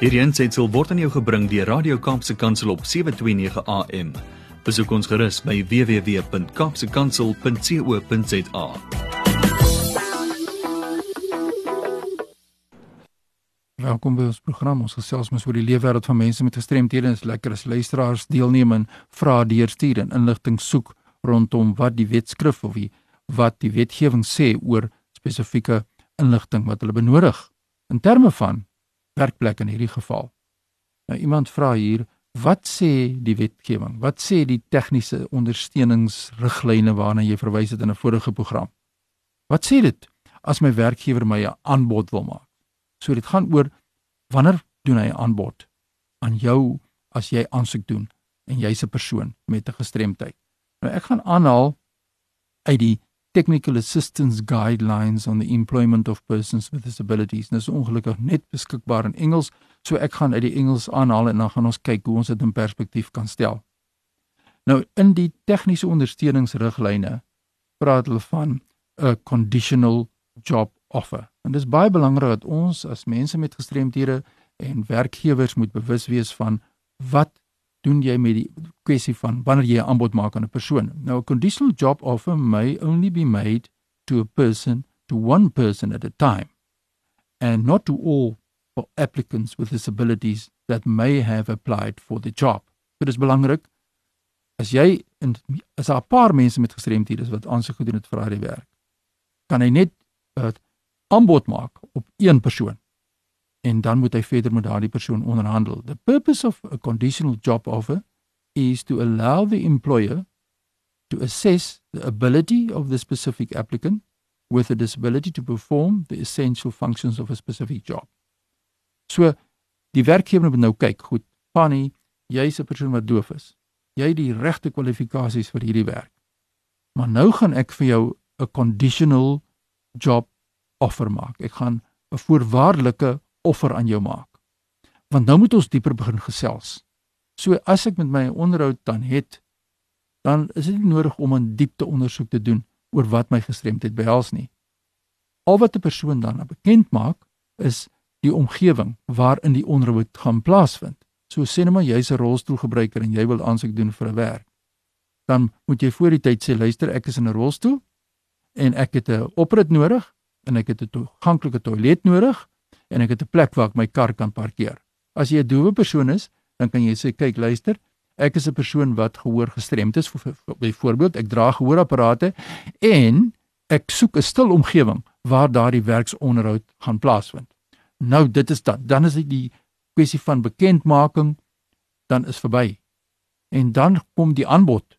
Hierdie aanseit word aan jou gebring deur Radio Kaapse Kansel op 7:29 AM. Besoek ons gerus by www.kapsekansel.co.za. Welkom by ons program. Ons gesels mens oor die leefwêreld van mense met gestremthede. Dit is lekker as luisteraars deelneem en vra deurstuur en inligting soek rondom wat die wetskrif of die wat die wetgewing sê oor spesifieke inligting wat hulle benodig in terme van werkplek in hierdie geval. Nou iemand vra hier, wat sê die wetgewing? Wat sê die tegniese ondersteuningsriglyne waarna jy verwys het in 'n vorige program? Wat sê dit as my werkgewer my 'n aanbod wil maak? So dit gaan oor wanneer doen hy 'n aanbod aan jou as jy aansoek doen en jy's 'n persoon met 'n gestremdheid. Nou ek gaan aanhaal uit die Technical Assistance Guidelines on the Employment of Persons with Disabilities. Dit is ongelukkig net beskikbaar in Engels, so ek gaan uit die Engels aanhaal en dan gaan ons kyk hoe ons dit in perspektief kan stel. Nou in die tegniese ondersteuningsriglyne praat hulle van 'n conditional job offer. En dit is baie belangrik dat ons as mense met gestremthede en werkgewers moet bewus wees van wat doen jy met die kwessie van wanneer jy 'n aanbod maak aan 'n persoon. Nou 'n conditional job offer may only be made to a person to one person at a time and not to all applicants with disabilities that may have applied for the job. Dit is belangrik as jy in as 'n paar mense met gestremthede is wat aansoek gedoen het vir daardie werk, kan hy net 'n aanbod maak op een persoon en dan moet hy verder met daardie persoon onderhandel. The purpose of a conditional job offer is to allow the employer to assess the ability of the specific applicant with a disability to perform the essential functions of a specific job. So die werkgewer moet nou kyk, goed, Fanny, jy's 'n persoon wat doof is. Jy het die regte kwalifikasies vir hierdie werk. Maar nou gaan ek vir jou 'n conditional job offer maak. Ek gaan 'n voorwaardelike offer aan jou maak. Want nou moet ons dieper begin gesels. So as ek met my onderhoud dan het, dan is dit nie nodig om 'n diepte ondersoek te doen oor wat my gestremdheid behels nie. Al wat 'n persoon dan bekend maak is die omgewing waarin die onderhoud gaan plaasvind. So sê net maar jy's 'n rolstoelgebruiker en jy wil aansoek doen vir 'n werk. Dan moet jy voor die tyd sê luister ek is in 'n rolstoel en ek het 'n oprit nodig en ek het 'n toeganklike toilet nodig en ek het 'n plek waar ek my kar kan parkeer. As jy 'n doewe persoon is, dan kan jy sê kyk luister, ek is 'n persoon wat gehoor gestremd is. Byvoorbeeld, ek dra gehoorapparate en ek soek 'n stil omgewing waar daardie werksonderhoud gaan plaasvind. Nou dit is dan dan is dit die kwessie van bekendmaking dan is verby. En dan kom die aanbod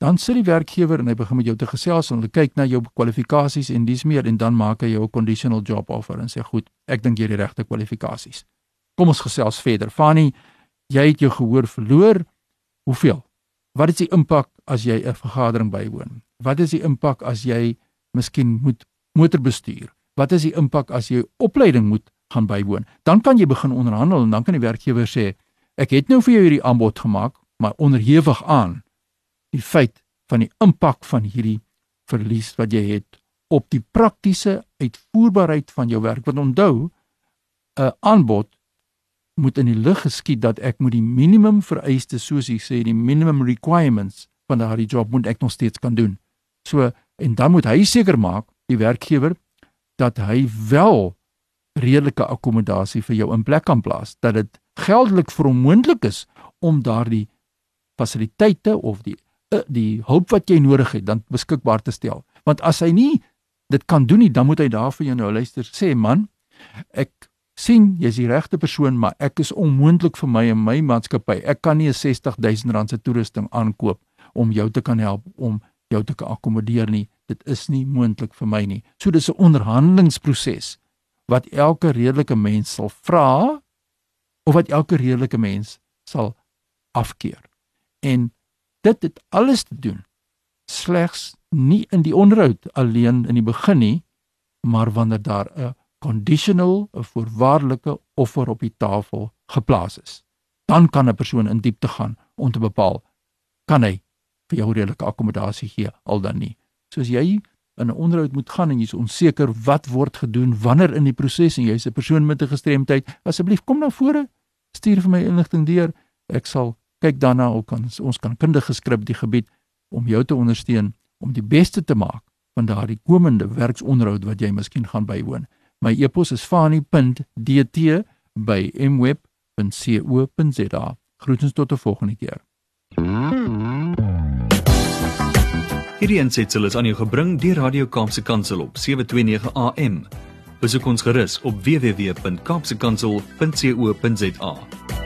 dan sit die werkgewer en hy begin met jou te gesels en hy kyk na jou kwalifikasies en dis meer en dan maak hy jou 'n conditional job offer en sê goed, ek dink jy het die regte kwalifikasies. Kom ons gesels verder. Fanny, jy het jou gehoor verloor. Hoeveel? Wat is die impak as jy 'n vergadering bywoon? Wat is die impak as jy miskien moet motor bestuur? Wat is die impak as jy opleiding moet gaan bywoon? Dan kan jy begin onderhandel en dan kan die werkgewer sê, ek het nou vir jou hierdie aanbod gemaak, maar onderhewig aan die feit van die impak van hierdie verlies wat jy het op die praktiese uitvoerbaarheid van jou werk. Want onthou, 'n aanbod moet in die lig geskied dat ek moet die minimum vereistes soos jy sê die minimum requirements van daardie job moet ek nog steeds kan doen. So en dan moet hy seker maak die werkgewer dat hy wel redelike akkommodasie vir jou in plek kan plaas dat dit geldelik vir hom moontlik is om daardie fasiliteite of die die hulp wat jy nodig het dan beskikbaar te stel. Want as hy nie dit kan doen nie, dan moet hy daar vir jou nou luister sê man, ek sien jy's die regte persoon, maar ek is onmoontlik vir my en my maatskappy. Ek kan nie 'n 60000 rand se toerusting aankoop om jou te kan help om jou te kan akkommodeer nie. Dit is nie moontlik vir my nie. So dis 'n onderhandelingsproses wat elke redelike mens sal vra of wat elke redelike mens sal afkeer. En dit het alles te doen slegs nie in die onderhoud alleen in die begin nie maar wanneer daar 'n conditional 'n voorwaardelike offer op die tafel geplaas is dan kan 'n persoon in diepte gaan om te bepaal kan hy vir jou redelike akkommodasie gee al dan nie soos jy in 'n onderhoud moet gaan en jy's onseker wat word gedoen wanneer in die proses en jy's 'n persoon met 'n gestremdheid asseblief kom na vore Stuur vir my inligting deur. Ek sal kyk daarna of kan ons kan kundige skrip die gebied om jou te ondersteun om die beste te maak van daardie komende werksonderhoud wat jy miskien gaan bywoon. My e-pos is fani.dt@mweb.co.za. Groetens tot 'n volgende keer. Hierdie ensetsel is aan jou gebring deur Radio Kaapse Kansel op 729 AM. Besoek ons gerus op www.kaapsekansel.co.za.